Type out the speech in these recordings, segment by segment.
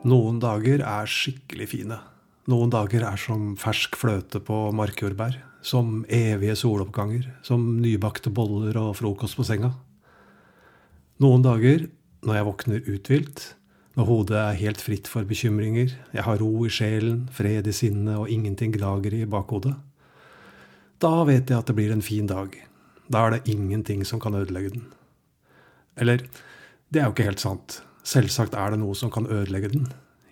Noen dager er skikkelig fine. Noen dager er som fersk fløte på markjordbær. Som evige soloppganger. Som nybakte boller og frokost på senga. Noen dager, når jeg våkner uthvilt, når hodet er helt fritt for bekymringer, jeg har ro i sjelen, fred i sinnet og ingenting gnager i bakhodet, da vet jeg at det blir en fin dag. Da er det ingenting som kan ødelegge den. Eller, det er jo ikke helt sant. Selvsagt er det noe som kan ødelegge den.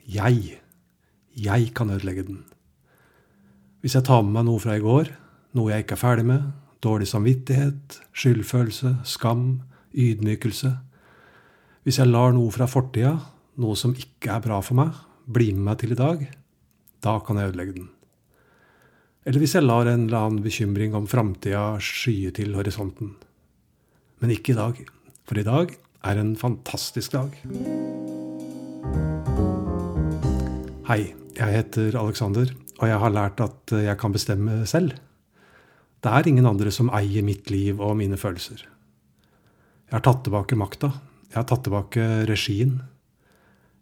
Jeg. Jeg kan ødelegge den. Hvis jeg tar med meg noe fra i går, noe jeg ikke er ferdig med, dårlig samvittighet, skyldfølelse, skam, ydmykelse Hvis jeg lar noe fra fortida, noe som ikke er bra for meg, bli med meg til i dag, da kan jeg ødelegge den. Eller hvis jeg lar en eller annen bekymring om framtida skye til horisonten. Men ikke i dag, for i dag er en fantastisk dag. Hei, jeg heter Alexander, og jeg har lært at jeg kan bestemme selv. Det er ingen andre som eier mitt liv og mine følelser. Jeg har tatt tilbake makta. Jeg har tatt tilbake regien.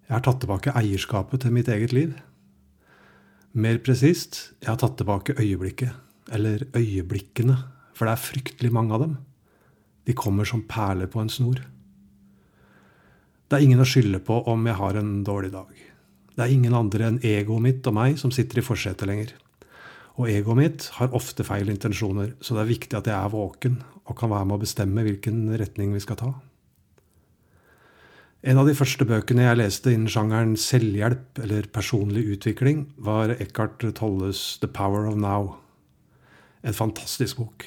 Jeg har tatt tilbake eierskapet til mitt eget liv. Mer presist, jeg har tatt tilbake øyeblikket. Eller øyeblikkene, for det er fryktelig mange av dem. De kommer som perler på en snor. Det er ingen å skylde på om jeg har en dårlig dag. Det er ingen andre enn egoet mitt og meg som sitter i forsetet lenger. Og egoet mitt har ofte feil intensjoner, så det er viktig at jeg er våken og kan være med å bestemme hvilken retning vi skal ta. En av de første bøkene jeg leste innen sjangeren selvhjelp eller personlig utvikling, var Eckhart Tolles The Power of Now. En fantastisk bok.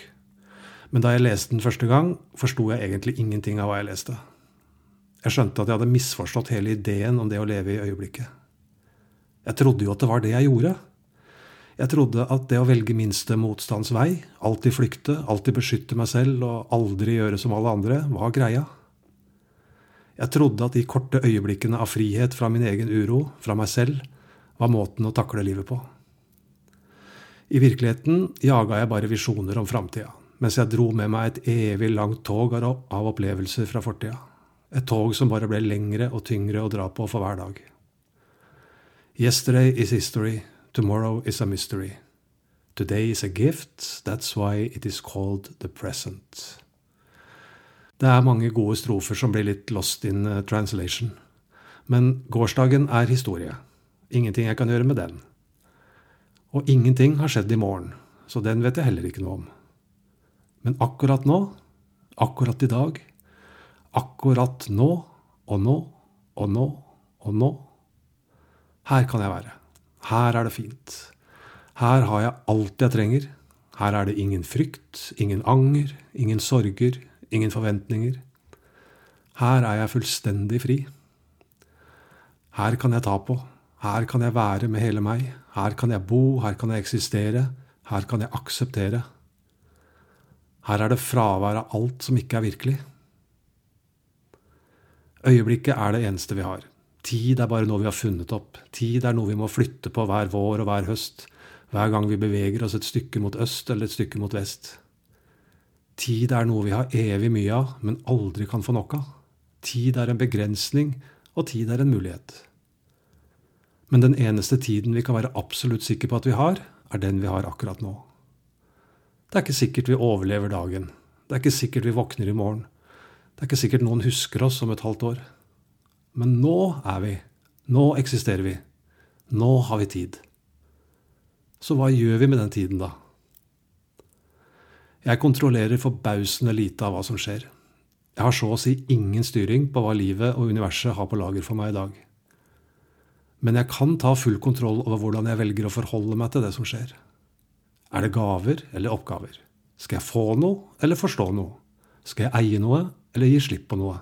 Men da jeg leste den første gang, forsto jeg egentlig ingenting av hva jeg leste. Jeg skjønte at jeg hadde misforstått hele ideen om det å leve i øyeblikket. Jeg trodde jo at det var det jeg gjorde. Jeg trodde at det å velge minste motstands vei, alltid flykte, alltid beskytte meg selv og aldri gjøre som alle andre, var greia. Jeg trodde at de korte øyeblikkene av frihet fra min egen uro, fra meg selv, var måten å takle livet på. I virkeligheten jaga jeg bare visjoner om framtida, mens jeg dro med meg et evig langt tog av opplevelser fra fortida. Et tog som bare ble lengre og tyngre å dra på for hver dag. Yesterday is history, tomorrow is a mystery. Today is a gift, that's why it is called the present. Det er mange gode strofer som blir litt lost in uh, translation. Men gårsdagen er historie. Ingenting jeg kan gjøre med den. Og ingenting har skjedd i morgen, så den vet jeg heller ikke noe om. Men akkurat nå, akkurat i dag, akkurat nå og nå og nå og nå. Her kan jeg være. Her er det fint. Her har jeg alt jeg trenger. Her er det ingen frykt, ingen anger, ingen sorger, ingen forventninger. Her er jeg fullstendig fri. Her kan jeg ta på. Her kan jeg være med hele meg. Her kan jeg bo, her kan jeg eksistere. Her kan jeg akseptere. Her er det fravær av alt som ikke er virkelig. Øyeblikket er det eneste vi har. Tid er bare noe vi har funnet opp. Tid er noe vi må flytte på hver vår og hver høst. Hver gang vi beveger oss et stykke mot øst eller et stykke mot vest. Tid er noe vi har evig mye av, men aldri kan få nok av. Tid er en begrensning, og tid er en mulighet. Men den eneste tiden vi kan være absolutt sikre på at vi har, er den vi har akkurat nå. Det er ikke sikkert vi overlever dagen. Det er ikke sikkert vi våkner i morgen. Det er ikke sikkert noen husker oss om et halvt år. Men nå er vi. Nå eksisterer vi. Nå har vi tid. Så hva gjør vi med den tiden, da? Jeg kontrollerer forbausende lite av hva som skjer. Jeg har så å si ingen styring på hva livet og universet har på lager for meg i dag. Men jeg kan ta full kontroll over hvordan jeg velger å forholde meg til det som skjer. Er det gaver eller oppgaver? Skal jeg få noe eller forstå noe? Skal jeg eie noe eller gi slipp på noe.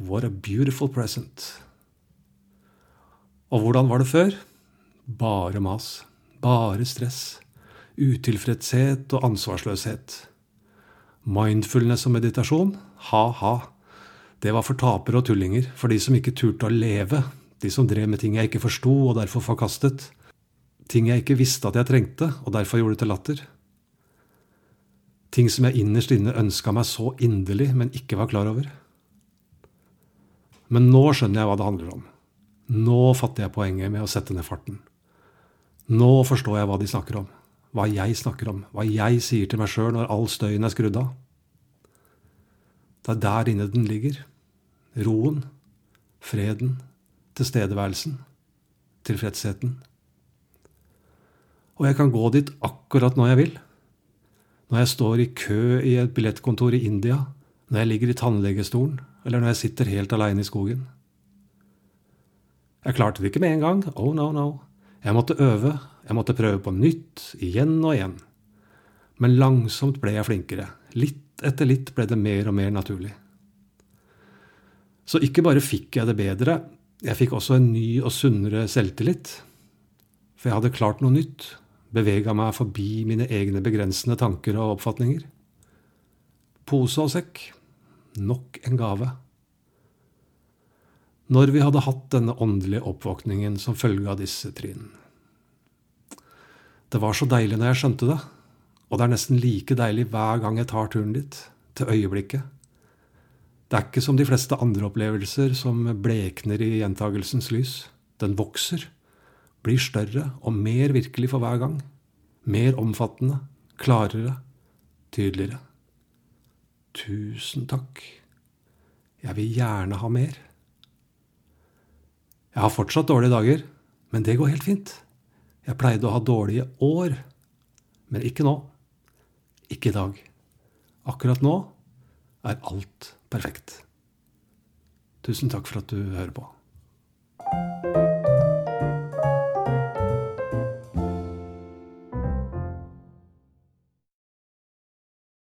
What a beautiful present. Og hvordan var det før? Bare mas. Bare stress. Utilfredshet og ansvarsløshet. Mindfulness og meditasjon? Ha-ha. Det var for tapere og tullinger, for de som ikke turte å leve, de som drev med ting jeg ikke forsto og derfor forkastet, ting jeg ikke visste at jeg trengte og derfor gjorde til latter. Ting som jeg innerst inne ønska meg så inderlig, men ikke var klar over. Men nå skjønner jeg hva det handler om. Nå fatter jeg poenget med å sette ned farten. Nå forstår jeg hva de snakker om. Hva jeg snakker om. Hva jeg sier til meg sjøl når all støyen er skrudd av. Det er der inne den ligger. Roen. Freden. Tilstedeværelsen. Tilfredsheten. Og jeg kan gå dit akkurat når jeg vil. Når jeg står i kø i et billettkontor i India, når jeg ligger i tannlegestolen, eller når jeg sitter helt aleine i skogen. Jeg klarte det ikke med en gang. Oh, no, no. Jeg måtte øve. Jeg måtte prøve på nytt, igjen og igjen. Men langsomt ble jeg flinkere. Litt etter litt ble det mer og mer naturlig. Så ikke bare fikk jeg det bedre, jeg fikk også en ny og sunnere selvtillit. For jeg hadde klart noe nytt, bevega meg forbi mine egne begrensende tanker og oppfatninger. Pose og sekk. Nok en gave når vi hadde hatt denne åndelige oppvåkningen som følge av disse trinn. Det var så deilig når jeg skjønte det, og det er nesten like deilig hver gang jeg tar turen dit, til øyeblikket. Det er ikke som de fleste andre opplevelser som blekner i gjentagelsens lys. Den vokser, blir større og mer virkelig for hver gang. Mer omfattende, klarere, tydeligere. Tusen takk. Jeg vil gjerne ha mer. Jeg har fortsatt dårlige dager, men det går helt fint. Jeg pleide å ha dårlige år, men ikke nå. Ikke i dag. Akkurat nå er alt perfekt. Tusen takk for at du hører på.